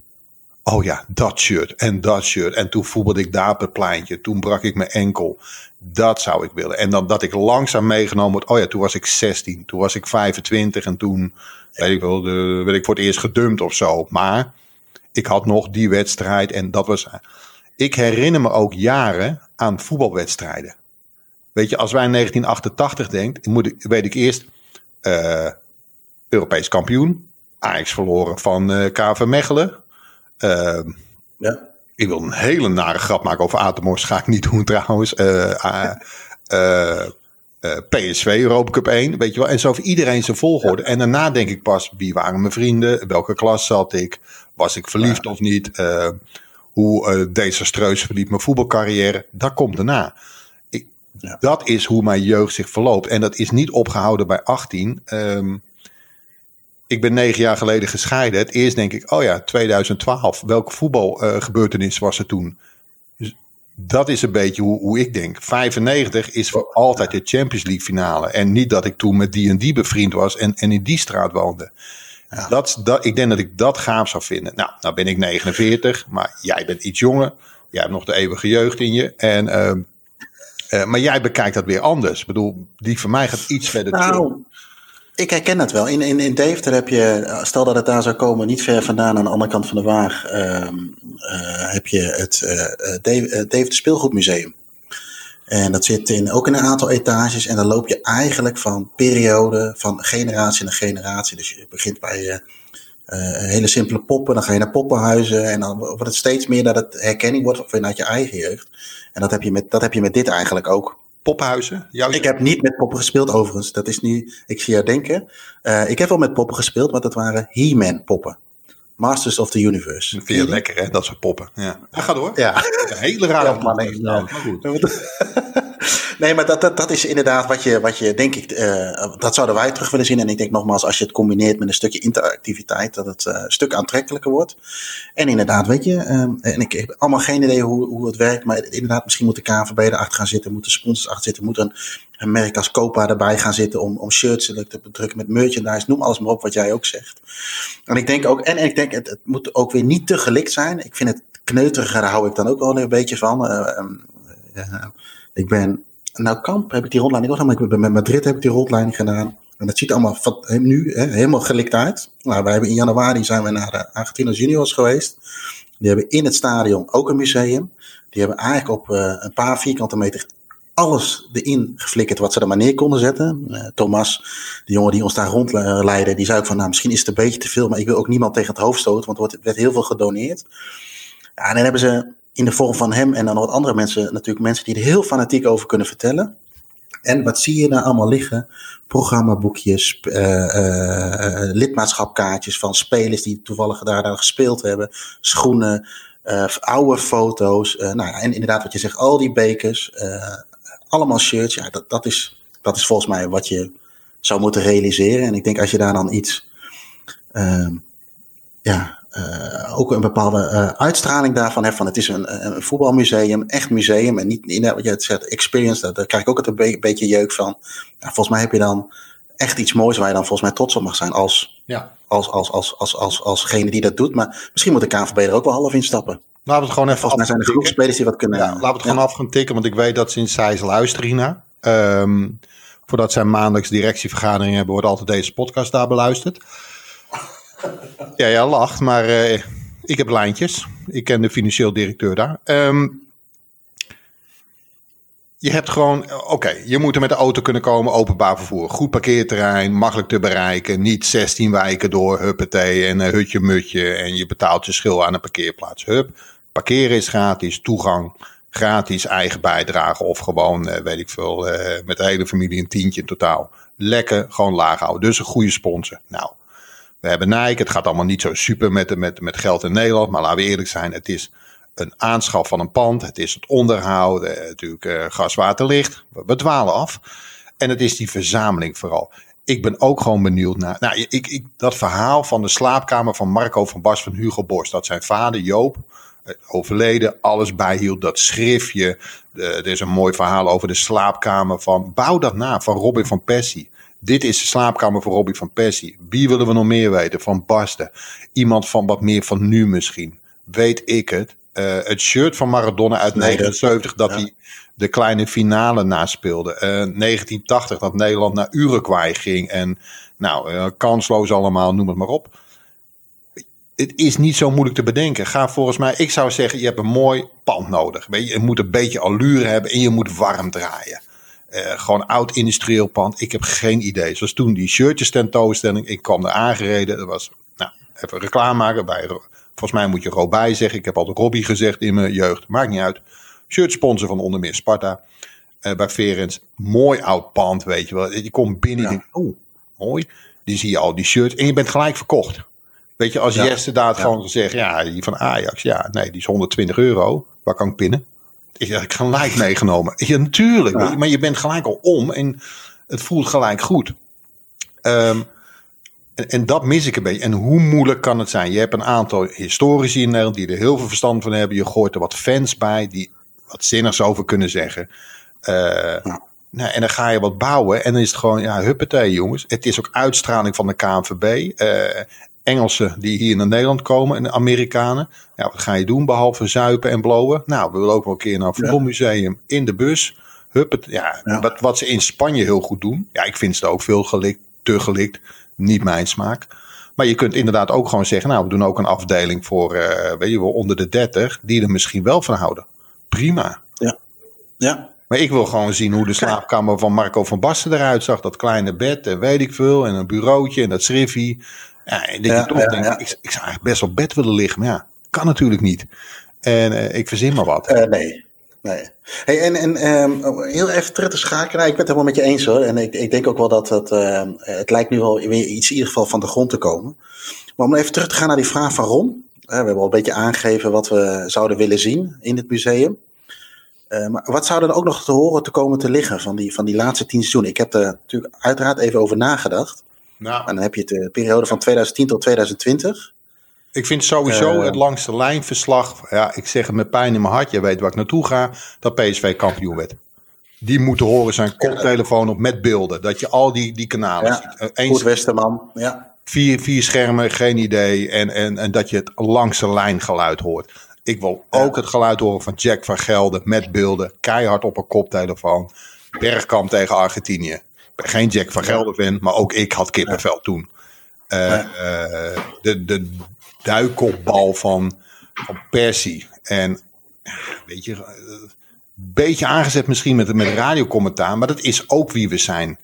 Oh ja, dat shirt en dat shirt. En toen voetbalde ik daar op het pleintje. Toen brak ik mijn enkel. Dat zou ik willen. En dan dat ik langzaam meegenomen word. Oh ja, toen was ik 16. Toen was ik 25. En toen weet ik wel, de, werd ik voor het eerst gedumpt of zo. Maar ik had nog die wedstrijd. En dat was. Ik herinner me ook jaren aan voetbalwedstrijden. Weet je, als wij in 1988 denken, moet ik, weet ik eerst. Uh, Europees kampioen. Ajax verloren van uh, eh, KV Mechelen. Uh, ja. Ik wil een hele nare grap maken over Atemos. Ga ik niet doen trouwens. Uh, PSV Europa Cup 1. Weet je wel. En zo voor iedereen zijn volgorde. En daarna denk ik pas. Wie waren mijn vrienden? Welke klas zat ik? Was ik verliefd of niet? hoe desastreus verliep mijn voetbalcarrière? Dat komt daarna. Dat is hoe mijn jeugd zich verloopt. En dat is niet opgehouden bij 18. Ehm, ik ben negen jaar geleden gescheiden. Het eerst denk ik, oh ja, 2012. Welke voetbalgebeurtenis uh, was er toen? Dus dat is een beetje hoe, hoe ik denk. 95 is voor altijd de Champions League finale. En niet dat ik toen met die en die bevriend was en, en in die straat woonde. Ja. Dat, dat, ik denk dat ik dat gaaf zou vinden. Nou, nou ben ik 49, maar jij bent iets jonger. Jij hebt nog de eeuwige jeugd in je. En, uh, uh, maar jij bekijkt dat weer anders. Ik bedoel, die van mij gaat iets verder nou, terug. Ik herken dat wel. In, in, in Deventer heb je, stel dat het daar zou komen, niet ver vandaan aan de andere kant van de Waag, uh, heb je het Deventer Speelgoedmuseum. En dat zit in, ook in een aantal etages. En dan loop je eigenlijk van periode, van generatie naar generatie. Dus je begint bij hele simpele poppen. Dan ga je naar poppenhuizen. En dan wordt het steeds meer dat het herkenning wordt vanuit je eigen jeugd. En dat heb je met, dat heb je met dit eigenlijk ook. Poppenhuizen? Jouw... Ik heb niet met poppen gespeeld overigens. Dat is nu, ik zie jou denken. Uh, ik heb wel met poppen gespeeld, maar dat waren He-Man poppen. Masters of the Universe. Dat vind je lekker, hè? Dat soort poppen. Ja, ja ga door. Ja. Een hele rare ja, man, nee, nou, maar goed. nee, maar dat, dat, dat is inderdaad wat je, wat je denk ik, uh, dat zouden wij terug willen zien. En ik denk nogmaals, als je het combineert met een stukje interactiviteit, dat het uh, een stuk aantrekkelijker wordt. En inderdaad, weet je, um, en ik heb allemaal geen idee hoe, hoe het werkt, maar inderdaad, misschien moet de KNVB erachter gaan zitten, moeten sponsors achter zitten, moet een, een merk als Copa erbij gaan zitten om, om shirts te bedrukken met merchandise, noem alles maar op wat jij ook zegt. En ik denk ook, en, ik denk, het, het moet ook weer niet te gelikt zijn. Ik vind het kneuteriger, daar hou ik dan ook wel een beetje van. Uh, ik ben nou, Kamp heb ik die rondleiding ook gedaan, maar met Madrid heb ik die rondleiding gedaan. En dat ziet allemaal nu hè, helemaal gelikt uit. Nou, wij hebben in januari zijn we naar de Argentinos Juniors geweest. Die hebben in het stadion ook een museum. Die hebben eigenlijk op uh, een paar vierkante meter alles erin geflikkerd wat ze er maar neer konden zetten. Uh, Thomas, de jongen die ons daar rondleidde, die zei ook van, nou, misschien is het een beetje te veel, maar ik wil ook niemand tegen het hoofd stoten, want er werd heel veel gedoneerd. Ja, en dan hebben ze in de vorm van hem en dan wat andere mensen, natuurlijk mensen die er heel fanatiek over kunnen vertellen. En wat zie je daar allemaal liggen? Programmaboekjes, uh, uh, lidmaatschapkaartjes van spelers die toevallig daar, daar gespeeld hebben, schoenen, oude foto's. nou ja, en inderdaad, wat je zegt, al die bekers, allemaal shirts. Ja, dat, dat, is, dat is volgens mij wat je zou moeten realiseren. En ik denk als je daar dan iets, ehm, ja, uh, ook een bepaalde uh, uitstraling daarvan hebt. Van het is een, een voetbalmuseum, echt museum. En niet in wat je het zegt, experience. Daar, daar krijg ik ook het een be beetje jeuk van. Ja, volgens mij heb je dan echt iets moois waar je dan volgens mij trots op mag zijn. Als, ja. als, als, als, als, als, alsgene die dat doet. Maar misschien moet de KNVB er ook wel half in stappen. Laten we het gewoon even Volgens mij zijn er genoeg spelers die wat kunnen. Ja, laten we het gewoon af gaan tikken. Want ik weet dat sinds zij luisteren hiernaar. Um, voordat zij maandelijks directievergadering hebben, wordt altijd deze podcast daar beluisterd. Ja, ja, lacht, maar uh, ik heb lijntjes. Ik ken de financieel directeur daar. Um, je hebt gewoon, oké, okay, je moet er met de auto kunnen komen, openbaar vervoer. Goed parkeerterrein, makkelijk te bereiken. Niet 16 wijken door, huppatee en uh, hutje mutje. En je betaalt je schil aan een parkeerplaats. Hup, parkeren is gratis, toegang gratis, eigen bijdrage. Of gewoon, weet ik veel, met de hele familie een tientje in totaal. Lekker, gewoon laag houden. Dus een goede sponsor. Nou, we hebben Nike. Het gaat allemaal niet zo super met, met, met geld in Nederland. Maar laten we eerlijk zijn, het is een aanschaf van een pand. Het is het onderhoud. Eh, natuurlijk uh, gas, water, licht. We, dwalen af. En het is die verzameling vooral. Ik ben ook gewoon benieuwd naar. Nou, ik, ik, dat verhaal van de slaapkamer van Marco van Bas van Hugo Borst. Dat zijn vader Joop, eh, overleden, alles bijhield. Dat schriftje. De, er is een mooi verhaal over de slaapkamer van. Bouw dat na, van Robin van Persie. Dit is de slaapkamer voor Robbie van Persie. Wie willen we nog meer weten? Van Basten. Iemand van wat meer van nu misschien. Weet ik het. Uh, het shirt van Maradona uit nee, 79 dat, hij de kleine finale naspeelde. Uh, 1980 dat Nederland naar Uruguay ging. En nou, uh, kansloos allemaal, noem het maar op. Het is niet zo moeilijk te bedenken. Ga volgens mij, ik zou zeggen, je hebt een mooi pand nodig. Weet je, je moet een beetje allure hebben en je moet warm draaien. Uh, gewoon oud industrieel pand. Ik heb geen idee. Zoals toen die shirtjes tentoonstelling. Ik kwam er aangereden. Dat was, nou, even reclame maken bij. Volgens mij moet je Robij zeggen. Ik heb altijd Robbie gezegd in mijn jeugd. Maakt niet uit. Shirt sponsor van onder meer Sparta. Uh, bij Verens. Mooi oud pand, weet je wel. Je komt binnen en denkt, oh, mooi. Die zie je al, die shirt. En je bent gelijk verkocht. Weet je, als ja. Jesse daar ja. gewoon zegt, ja, die van Ajax. Ja, nee, die is 120 euro. Waar kan ik pinnen? Ik heb gelijk meegenomen. Ja, natuurlijk. Maar je bent gelijk al om en het voelt gelijk goed. Um, en, en, dat mis ik een beetje. En hoe moeilijk kan het zijn? Je hebt een aantal historici in Nederland die er heel veel verstand van hebben. Je gooit er wat fans bij die wat zinnigs over kunnen zeggen. Uh, nou, en dan ga je wat bouwen en dan is het gewoon, ja, huppatee jongens. Het is ook uitstraling van de KNVB. Uh, Engelsen die hier naar Nederland komen en Amerikanen. Ja, wat ga je doen behalve zuipen en blowen? Nou, we willen ook wel een keer naar een voetbalmuseum in de bus. Huppet, ja, ja. Wat, wat ze in Spanje heel goed doen. Ja, ik vind ze ook veel gelikt, te gelikt. Niet mijn smaak. Maar je kunt inderdaad ook gewoon zeggen, nou, we doen ook een afdeling voor, uh, weet je wel, onder de 30, die er misschien wel van houden. Prima. Ja. Ja. Maar ik wil gewoon zien hoe de slaapkamer van Marco van Basten eruit zag. Dat kleine bed en weet ik veel. En een bureautje en dat schriffie. Ja, en dat je toch denkt, ik, ik, zou eigenlijk best op bed willen liggen. Maar ja, kan natuurlijk niet. En uh, ik verzin maar wat. Uh, nee. Nee. Hey, en en um, heel even terug te schakelen. Nou, ik ben het helemaal met je eens hoor. En ik, ik denk ook wel dat het, uh, het lijkt nu wel weer iets in ieder geval van de grond te komen. Maar om even terug te gaan naar die vraag van Ron. we hebben al een beetje aangegeven wat we zouden willen zien in het museum. Uh, maar wat zou er ook nog te horen te komen te liggen van die, van die laatste tien seizoenen? Ik heb er natuurlijk uiteraard even over nagedacht. Nou. En dan heb je de periode van 2010 tot 2020. Ik vind sowieso uh, het langste lijnverslag, ja, ik zeg het met pijn in mijn hart, je weet waar ik naartoe ga, dat PSV kampioen werd. Die moeten horen zijn koptelefoon op met beelden, dat je al die, die kanalen ja, ziet. Eens, Goed Westerman, ja. Vier, vier schermen, geen idee, en, en, en dat je het langste lijngeluid hoort. Ik wil ook het geluid horen van Jack van Gelder met beelden. Keihard op een koptelefoon. Bergkamp tegen Argentinië. Geen Jack van Gelder fan, maar ook ik had kippenvel toen. Uh, uh, de, de duikelbal van, van Persie. En weet je, een beetje aangezet misschien met, met radiocommentaar, maar dat is ook wie we zijn.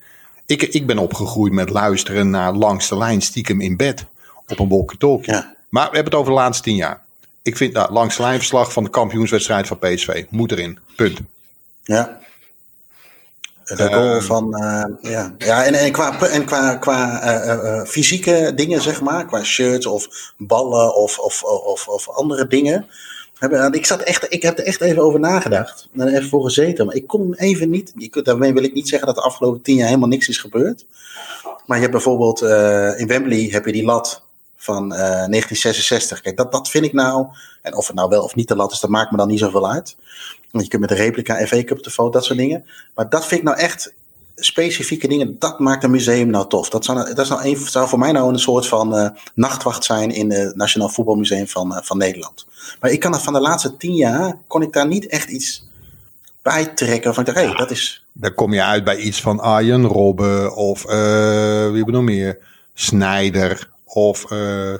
Ik, ik ben opgegroeid met luisteren naar langs de lijn stiekem in bed op een walkie-talkie. Ja. Maar we hebben het over de laatste tien jaar ik vind nou, langs lijnverslag van de kampioenswedstrijd van PSV. Moet erin. Punt. Ja. De goal uh, van, uh, ja. ja en, en qua, en qua, qua uh, fysieke dingen, zeg maar, qua shirts of ballen of, of, of, of andere dingen. Ik, zat echt, ik heb er echt even over nagedacht. En even voor gezeten. Maar ik kon even niet. Ik, daarmee wil ik niet zeggen dat de afgelopen tien jaar helemaal niks is gebeurd. Maar je hebt bijvoorbeeld in Wembley heb je die lat van uh, eh, 1966. Kijk, dat, dat vind ik nou. En of het nou wel of niet te lat is, dat maakt me dan niet zoveel uit. Want je kunt met de replica FA Cup de foto, dat soort dingen. Maar dat vind ik nou echt specifieke dingen. Dat maakt een museum nou tof. Dat zou, nou, dat is nou een, zou voor mij nou een soort van uh, nachtwacht zijn in het Nationaal Voetbalmuseum van, uh, van Nederland. Maar ik kan er van de laatste tien jaar, kon ik daar niet echt iets bij trekken. Van, hey, dat is... Dan kom je uit bij iets van Arjen Robben of wie bedoel meer? Snijder of, uh,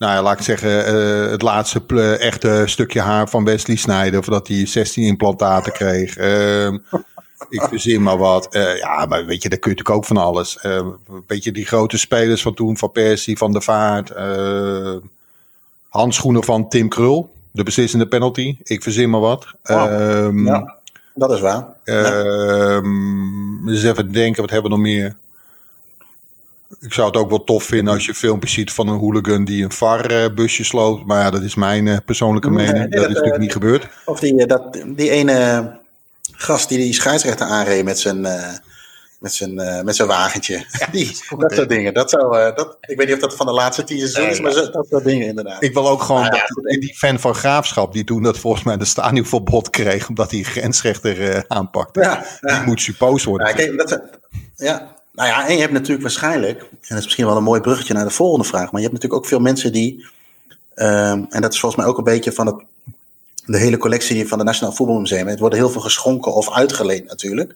nou ja, laat ik zeggen, uh, het laatste echte stukje haar van Wesley Snijder. Of dat hij 16 implantaten kreeg. Uh, ik verzin maar wat. Uh, ja, maar weet je, daar kun je natuurlijk ook van alles. Weet je, die grote spelers van toen, van Persie, van de Vaart. Uh, handschoenen van Tim Krul, de beslissende penalty. Ik verzin maar wat. Ja, dat is waar. Ja. Dus even denken, wat hebben we nog meer? Ik zou het ook wel tof vinden als je filmpjes ziet van een hooligan die een VAR-busje sloot. Maar ja, dat is mijn uh, persoonlijke mening. Nee, dat, dat, is natuurlijk uh, niet gebeurd. Of die, dat, die ene gast die die scheidsrechter aanreed met zijn, met zijn, met zijn wagentje. Ja, die, dat soort dingen. Dat zou, dat, ik weet niet of dat van de laatste tien is, nee, maar dat soort dingen inderdaad. Ik wil ook gewoon ah, dat, ja, die fan van Graafschap, die toen dat volgens mij de stadionverbod kreeg, omdat hij een grensrechter aanpakte. Ja, die moet suppost worden. Ja, kijk, dat, ja, nou ja, en je hebt natuurlijk waarschijnlijk, en dat is misschien wel een mooi bruggetje naar de volgende vraag, maar je hebt natuurlijk ook veel mensen die, um, en dat is volgens mij ook een beetje van het, de hele collectie van het Nationaal Voetbalmuseum. Het wordt heel veel geschonken of uitgeleend natuurlijk.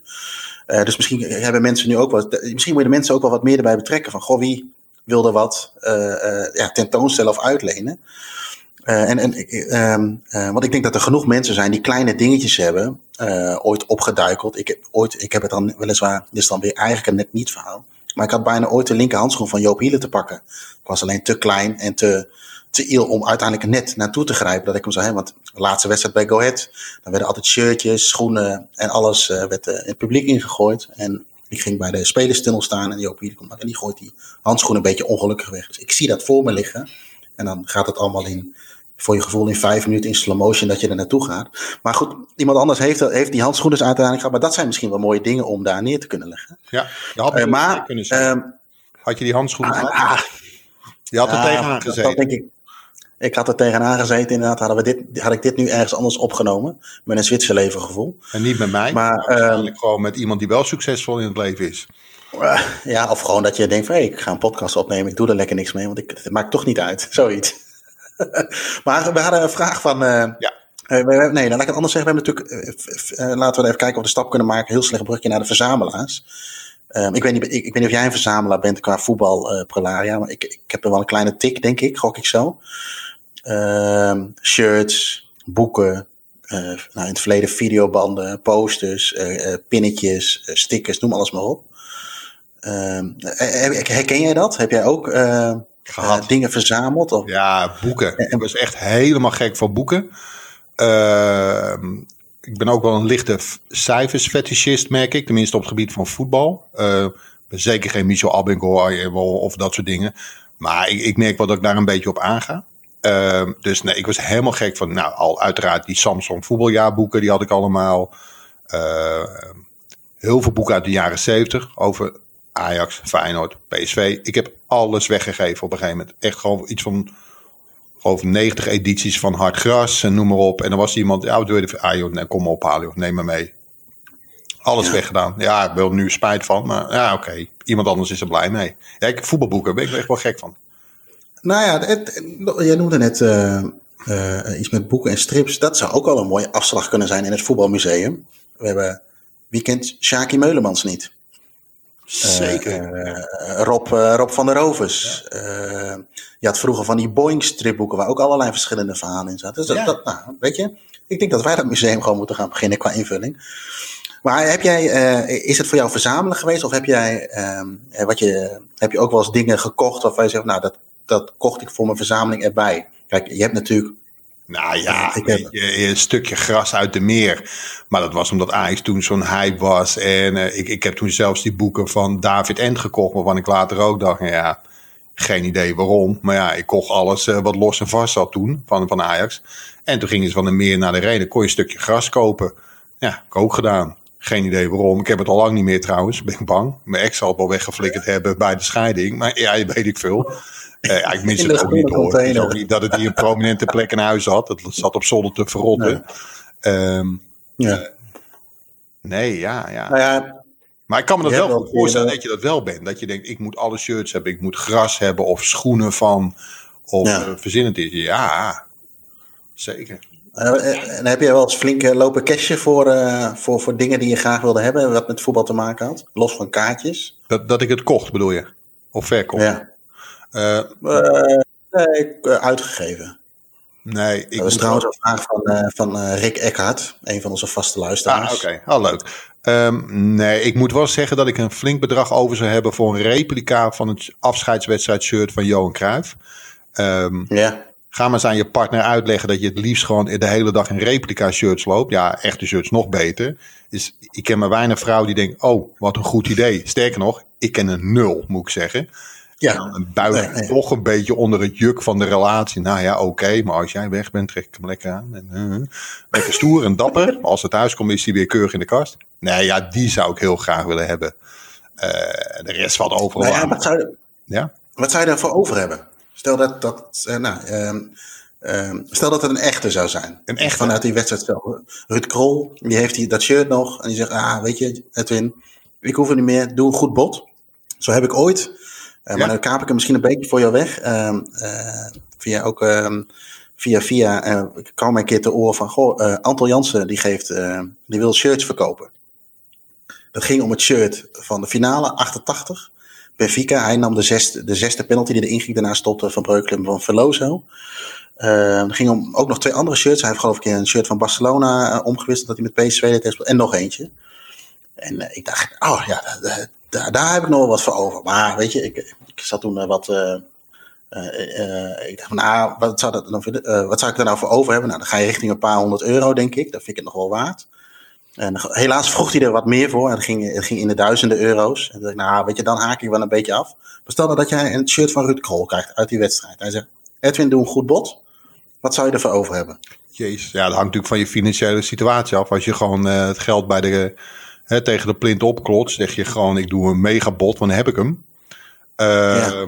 Uh, dus misschien hebben mensen nu ook wat, misschien moeten mensen ook wel wat meer erbij betrekken van, goh, wie wilde wat uh, uh, ja, tentoonstellen of uitlenen. Uh, en, en, um, uh, want ik denk dat er genoeg mensen zijn die kleine dingetjes hebben, uh, ooit opgeduikeld. Ik heb, ooit, ik heb het dan weliswaar, dit is dan weer eigenlijk een net niet verhaal. Maar ik had bijna ooit de linkerhandschoen van Joop Hielen te pakken. Ik was alleen te klein en te, te iel om uiteindelijk net naartoe te grijpen. Dat ik hem zou hebben. Want de laatste wedstrijd bij Go Ahead, dan werden altijd shirtjes, schoenen en alles werd in het publiek ingegooid. En ik ging bij de spelerstunnel staan en Joop Hielen komt en die gooit die handschoen een beetje ongelukkig weg. Dus ik zie dat voor me liggen. En dan gaat het allemaal in voor je gevoel in vijf minuten in slow motion dat je er naartoe gaat. Maar goed, iemand anders heeft, heeft die handschoenen dus uiteindelijk gehad. Maar dat zijn misschien wel mooie dingen om daar neer te kunnen leggen. Ja, je had, Uh, maar, kunnen ehm, had je die handschoenen ah, gehad? ah, Je had er ja, tegenaan dat- gezeten. Dat denk ik. Ik had er tegenaan gezeten, inderdaad. Hadden we dit, had ik dit nu ergens anders opgenomen. Met een Zwitserleven gevoel. En niet met mij, Maar, maar waarschijnlijk gewoon met iemand die wel succesvol in het leven is. Eh, Ja, of gewoon dat je denkt van, hey, ik ga een podcast opnemen. Ik doe er lekker niks mee, want ik, het maakt toch niet uit. Zoiets. maar we hadden een vraag van... eh, Ja. eh, we- nee, dan laat ik het anders zeggen. We hebben natuurlijk, laten we even kijken of we de stap kunnen maken. Heel slecht brugje naar de verzamelaars. Ehm, ik, weet niet, ik, ik weet niet of jij een verzamelaar bent qua voetbal, Prelaria. Maar ik, ik heb er wel een kleine tik, denk ik. Gok ik zo. Ehm, shirts, boeken. nou, in het verleden videobanden, posters, pinnetjes, stickers, noem alles maar op. Ehm, eh, eh, herken jij dat? Heb jij ook eh, Gehad. eh, dingen verzameld? Of? Ja, boeken. Ik was echt helemaal gek van boeken. Ehm, ik ben ook wel een lichte cijfersfetischist, merk ik. Tenminste op het gebied van voetbal. Ben zeker geen Michel Abingor of dat soort dingen. Maar ik, ik merk wel dat ik daar een beetje op aanga. Ehm, dus nee, ik was helemaal gek van, nou, al uiteraard die Samsung voetbaljaarboeken, die had ik allemaal. Heel veel boeken uit de jaren 70 over Ajax, Feyenoord, PSV. Ik heb alles weggegeven op een gegeven moment. Echt gewoon iets van geloof 90 edities van Hard Gras en noem maar op. En dan was iemand, ja, wat je? Ah joh, nee, kom maar ophalen joh, neem me mee. Alles Ja. weggedaan. Ja, ik er nu spijt van, maar ja, oké. Iemand anders is er blij mee. Ja, ik, voetbalboeken, ben ik echt wel gek van. Nou ja, het, jij noemde net eh, eh, iets met boeken en strips. Dat zou ook wel een mooie afslag kunnen zijn in het voetbalmuseum. We hebben, wie kent Shaki Meulemans niet? Zeker. Eh, Rob, eh, Rob van der Rovers. Eh, je had vroeger van die Boeing stripboeken waar ook allerlei verschillende verhalen in zaten. Dus dat, Ja. dat, nou, weet je, ik denk dat wij dat museum gewoon moeten gaan beginnen qua invulling. Maar heb jij, eh, is het voor jou verzamelen geweest? Of heb jij, ehm, eh, wat je, heb je ook wel eens dingen gekocht waarvan je zegt, nou, dat, dat kocht ik voor mijn verzameling erbij? Kijk, je hebt natuurlijk, Nou ja, Ik heb- je, een stukje gras uit de meer. Maar dat was omdat Ajax toen zo'n hype was. En eh, ik, ik heb toen zelfs die boeken van David End gekocht. Waarvan ik later ook dacht, nou ja, geen idee waarom. Maar ja, ik kocht alles eh, wat los en vast zat toen van, van Ajax. En toen gingen ze van de meer naar de reden. Kon je een stukje gras kopen. Ja, heb ik ook gedaan. Geen idee waarom. Ik heb het al lang niet meer trouwens. Ben ik bang. Mijn ex zal het wel weggeflikkerd hebben bij de scheiding. Maar ja, je weet ik veel. Eh, ja, ik mis het ook niet hoor. Het is container. ook niet dat het hier een prominente plek in huis had. Het zat op zolder te verrotten. Ehm, ja. nee, ja, ja. Nou ja, Maar ik kan me dat wel goed voorstellen dat je dat wel bent. Dat je denkt, ik moet alle shirts hebben. Ik moet gras hebben of schoenen van. Of Ja. eh, verzin het is. Ja, zeker. eh, en heb jij wel eens flink eh, lopen cashen voor, eh, voor, voor dingen die je graag wilde hebben, wat met voetbal te maken had? Los van kaartjes? Dat, dat ik het kocht bedoel je? Of verkocht? Ja. Eh, nee, eh, uitgegeven. nee, ik Dat was trouwens een vraag van, van Rick Eckhart, een van onze vaste luisteraars. Ah, oké. Oh, leuk. Ehm, nee, ik moet wel zeggen dat ik een flink bedrag over zou hebben voor een replica van het afscheidswedstrijd shirt van Johan Cruijff. Ehm, Ja, ga maar eens aan je partner uitleggen dat je het liefst gewoon de hele dag in replica shirts loopt. Ja, echte shirts nog beter. Dus ik ken maar weinig vrouwen die denken, oh, wat een goed idee. Sterker nog, ik ken een nul, moet ik zeggen. Ja. Nee, nee. toch een beetje onder het juk van de relatie. Nou ja, oké, maar als jij weg bent, trek ik hem lekker aan. En, eh, lekker stoer en dapper. Maar als het thuis komt, is hij weer keurig in de kast. Nee, ja, die zou ik heel graag willen hebben. Eh, de rest valt overal Nou ja, aan. wat, zou je, Ja? wat zou je daarvoor over hebben? Stel dat, dat, eh, nou, ehm, ehm, stel dat het een echte zou zijn. Een echte? Vanuit die wedstrijd zelf. Ruud Krol, die heeft die, dat shirt nog. En die zegt, ah, weet je, Edwin, ik hoef het niet meer. Doe een goed bod. Zo heb ik ooit. Eh, Ja. Maar dan kaap ik hem misschien een beetje voor jou weg. Ehm, eh, via ook... ehm, Via via eh, ik kwam mij een keer te oor van, goh, eh Anton Jansen die geeft, eh, die wil shirts verkopen. Dat ging om het shirt van de finale 88. Benfica, hij nam de zesde, de zesde penalty die erin ging. Daarna stopte Van Breukelen en van Veloso. Eh, het ging om ook nog twee andere shirts. Hij heeft geloof ik een shirt van Barcelona eh, omgewisseld dat hij met PSV deed. En nog eentje. En eh, ik dacht, oh ja, daar, daar, heb ik nog wel wat voor over. Maar weet je, ik, ik zat toen eh, wat... eh, eh, ik dacht van, nou, wat zou, dat dan, wat zou ik er nou voor over hebben? Nou, dan ga je richting een paar honderd euro, denk ik. Dat vind ik het nog wel waard. En helaas vroeg hij er wat meer voor. En ging, ging in de duizenden euro's. En dacht ik, nou, weet je, dan haak ik wel een beetje af. Stel nou dat jij een shirt van Ruud Krol krijgt uit die wedstrijd. Hij zegt, Edwin, doe een goed bod. Wat zou je ervoor over hebben? Jezus, ja, dat hangt natuurlijk van je financiële situatie af. Als je gewoon het geld bij de, hè, tegen de plint opklotst, zeg je gewoon: ik doe een megabot, want dan heb ik hem. Uh, ja.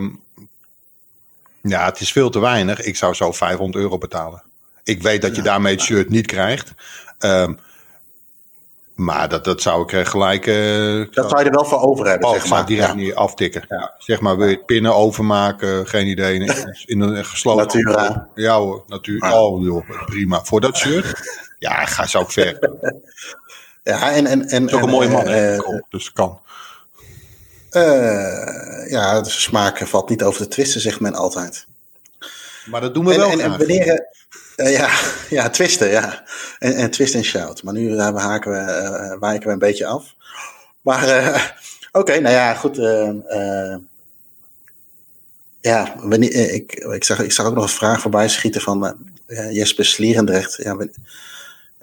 ja. het is veel te weinig. Ik zou zo 500 euro betalen. Ik weet dat je ja, daarmee het shirt niet krijgt. Um, maar dat, dat zou ik gelijk. Uh, dat zou je er wel voor over hebben, zeg maar. direct niet aftikken. Ja. Zeg maar, wil je het pinnen overmaken? Geen idee. In, in een gesloten. Natura. Ja hoor, natuur. Oh joh, prima. Voor dat shirt? Ja, ga zo ver. ja, en. en, en is ook een mooie man, uh, dus kan. Uh, ja, de smaak valt niet over te twisten, zegt men altijd. Maar dat doen we en, wel. En, en wanneer, uh, ja, ja, twisten, ja. En, en twist en shout. Maar nu uh, haken we, uh, wijken we een beetje af. Maar oké, okay, nou ja, goed. ja, wanneer, ik, ik, zag, ik zag ook nog een vraag voorbij schieten van Jesper Slierendrecht. Ja,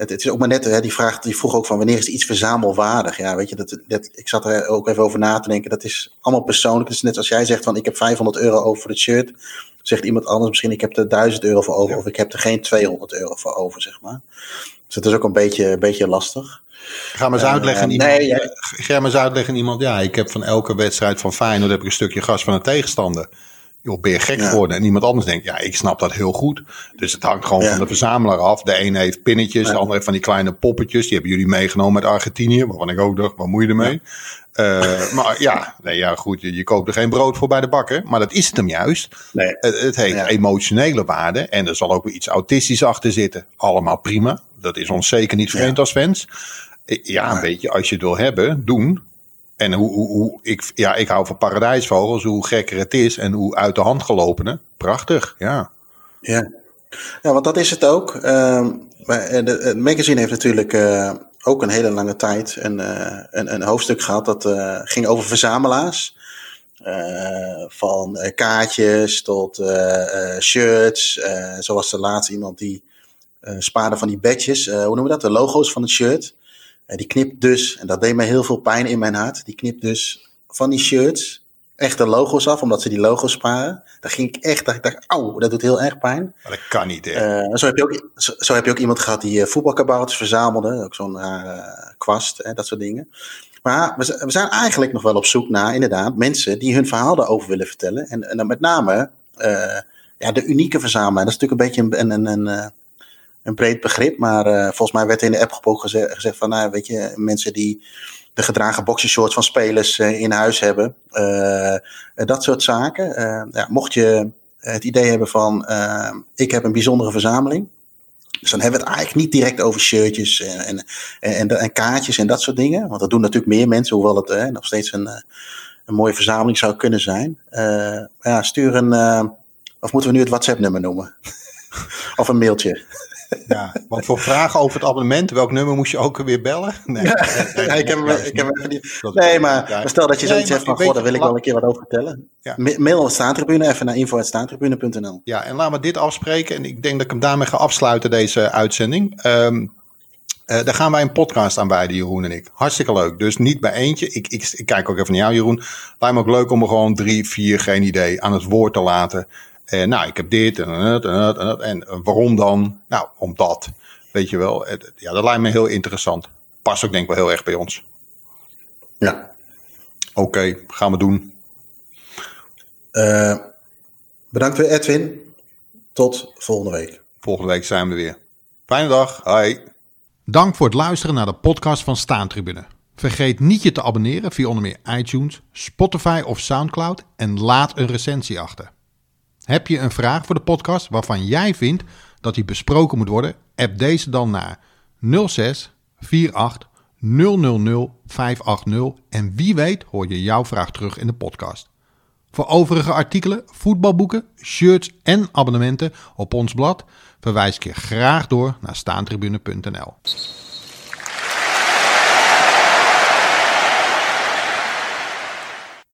het, het, is ook maar net, hè, die vraag die vroeg ook van wanneer is iets verzamelwaardig? Ja, weet je, dat, dat, ik zat er ook even over na te denken. Dat is allemaal persoonlijk. Het is net als jij zegt van ik heb 500 euro over voor het shirt zegt iemand anders misschien ik heb er 1000 euro voor over of ik heb er geen 200 euro voor over, zeg maar. Dus dat is ook een beetje, een beetje lastig. Ga maar eens uitleggen, uh, iemand, ja. ga maar eens uitleggen aan iemand, ja, ik heb van elke wedstrijd van Feyenoord heb ik een stukje gas van een tegenstander. Joh, ben je gek ja. geworden? En iemand anders denkt, ja, ik snap dat heel goed. Dus het hangt gewoon ja. van de verzamelaar af. De ene heeft pinnetjes, de andere heeft van die kleine poppetjes. Die hebben jullie meegenomen uit Argentinië, waarvan ik ook dacht, wat moet je ermee? Uh, maar ja, nee, ja, goed, je, je, koopt er geen brood voor bij de bakker. Maar dat is het hem juist. Nee. Het, het heeft emotionele waarde. En er zal ook weer iets autistisch achter zitten. Allemaal prima. Dat is ons zeker niet vreemd als fans. Ja, een beetje als je het wil hebben, doen. En hoe, hoe, ik, ja, ik hou van paradijsvogels, hoe gekker het is en hoe uit de hand gelopene. Prachtig, ja. Ja, ja want dat is het ook. Uh, het magazine heeft natuurlijk uh, ook een hele lange tijd een, uh, een, een hoofdstuk gehad dat ging over verzamelaars. Van kaartjes tot shirts. zo was er laatst iemand die spaarde van die badges. hoe noemen we dat? De logo's van het shirt. Die knipt dus, en dat deed mij heel veel pijn in mijn hart. Die knipt dus van die shirts echt de logo's af, omdat ze die logo's sparen. Daar ging ik echt, dat ik dacht, auw, dat doet heel erg pijn. Maar dat kan niet, hè? Uh, zo, heb je ook, zo, zo, heb je ook iemand gehad die uh, voetbalkabouters verzamelde. Ook zo'n uh, kwast, hè, dat soort dingen. Maar we, we, zijn eigenlijk nog wel op zoek naar, inderdaad, mensen die hun verhaal daarover willen vertellen. En, en dan met name ja, de unieke verzamelaar. Dat is natuurlijk een beetje een, een, een, een breed begrip. Maar volgens mij werd in de app ook gezegd, van, nou, weet je, mensen die de gedragen boxershorts van spelers uh, in huis hebben. Uh, dat soort zaken. Ja, mocht je het idee hebben van ik heb een bijzondere verzameling. Dus dan hebben we het eigenlijk niet direct over shirtjes en, en, en, en kaartjes en dat soort dingen. Want dat doen natuurlijk meer mensen, hoewel het nog steeds een, een mooie verzameling zou kunnen zijn. ja, stuur een, of moeten we nu het WhatsApp-nummer noemen? of een mailtje? Ja, want voor vragen over het abonnement, welk nummer moest je ook weer bellen? Nee, ja, nee, nee, ik heb, ik heb even niet. Nee, maar, stel dat je zoiets nee, hebt van: Goh, daar wil ik wel een keer wat over vertellen. Ja. Mail staantribune even naar info.staantribune.nl. Ja, en laten we dit afspreken. En ik denk dat ik hem daarmee ga afsluiten, deze uitzending. Um, uh, daar gaan wij een podcast aan wijden, Jeroen en ik. Hartstikke leuk. Dus niet bij eentje. Ik, ik, ik kijk ook even naar jou, Jeroen. Lijkt me ook leuk om er gewoon drie, vier, geen idee, aan het woord te laten. En nou, ik heb dit en dat en dat en dat. En waarom dan? Nou, omdat. Weet je wel. Ja, dat lijkt me heel interessant. Past ook denk ik wel heel erg bij ons. Ja. Oké, okay, gaan we doen. Uh, bedankt weer Edwin. Tot volgende week. Volgende week zijn we weer. Fijne dag. Hoi. Dank voor het luisteren naar de podcast van Staantribune. Vergeet niet je te abonneren via onder meer iTunes, Spotify of Soundcloud en laat een recensie achter. Heb je een vraag voor de podcast waarvan jij vindt dat die besproken moet worden? App deze dan naar 06 48 000 580 en wie weet hoor je jouw vraag terug in de podcast. Voor overige artikelen, voetbalboeken, shirts en abonnementen op ons blad verwijs ik je graag door naar staantribune.nl.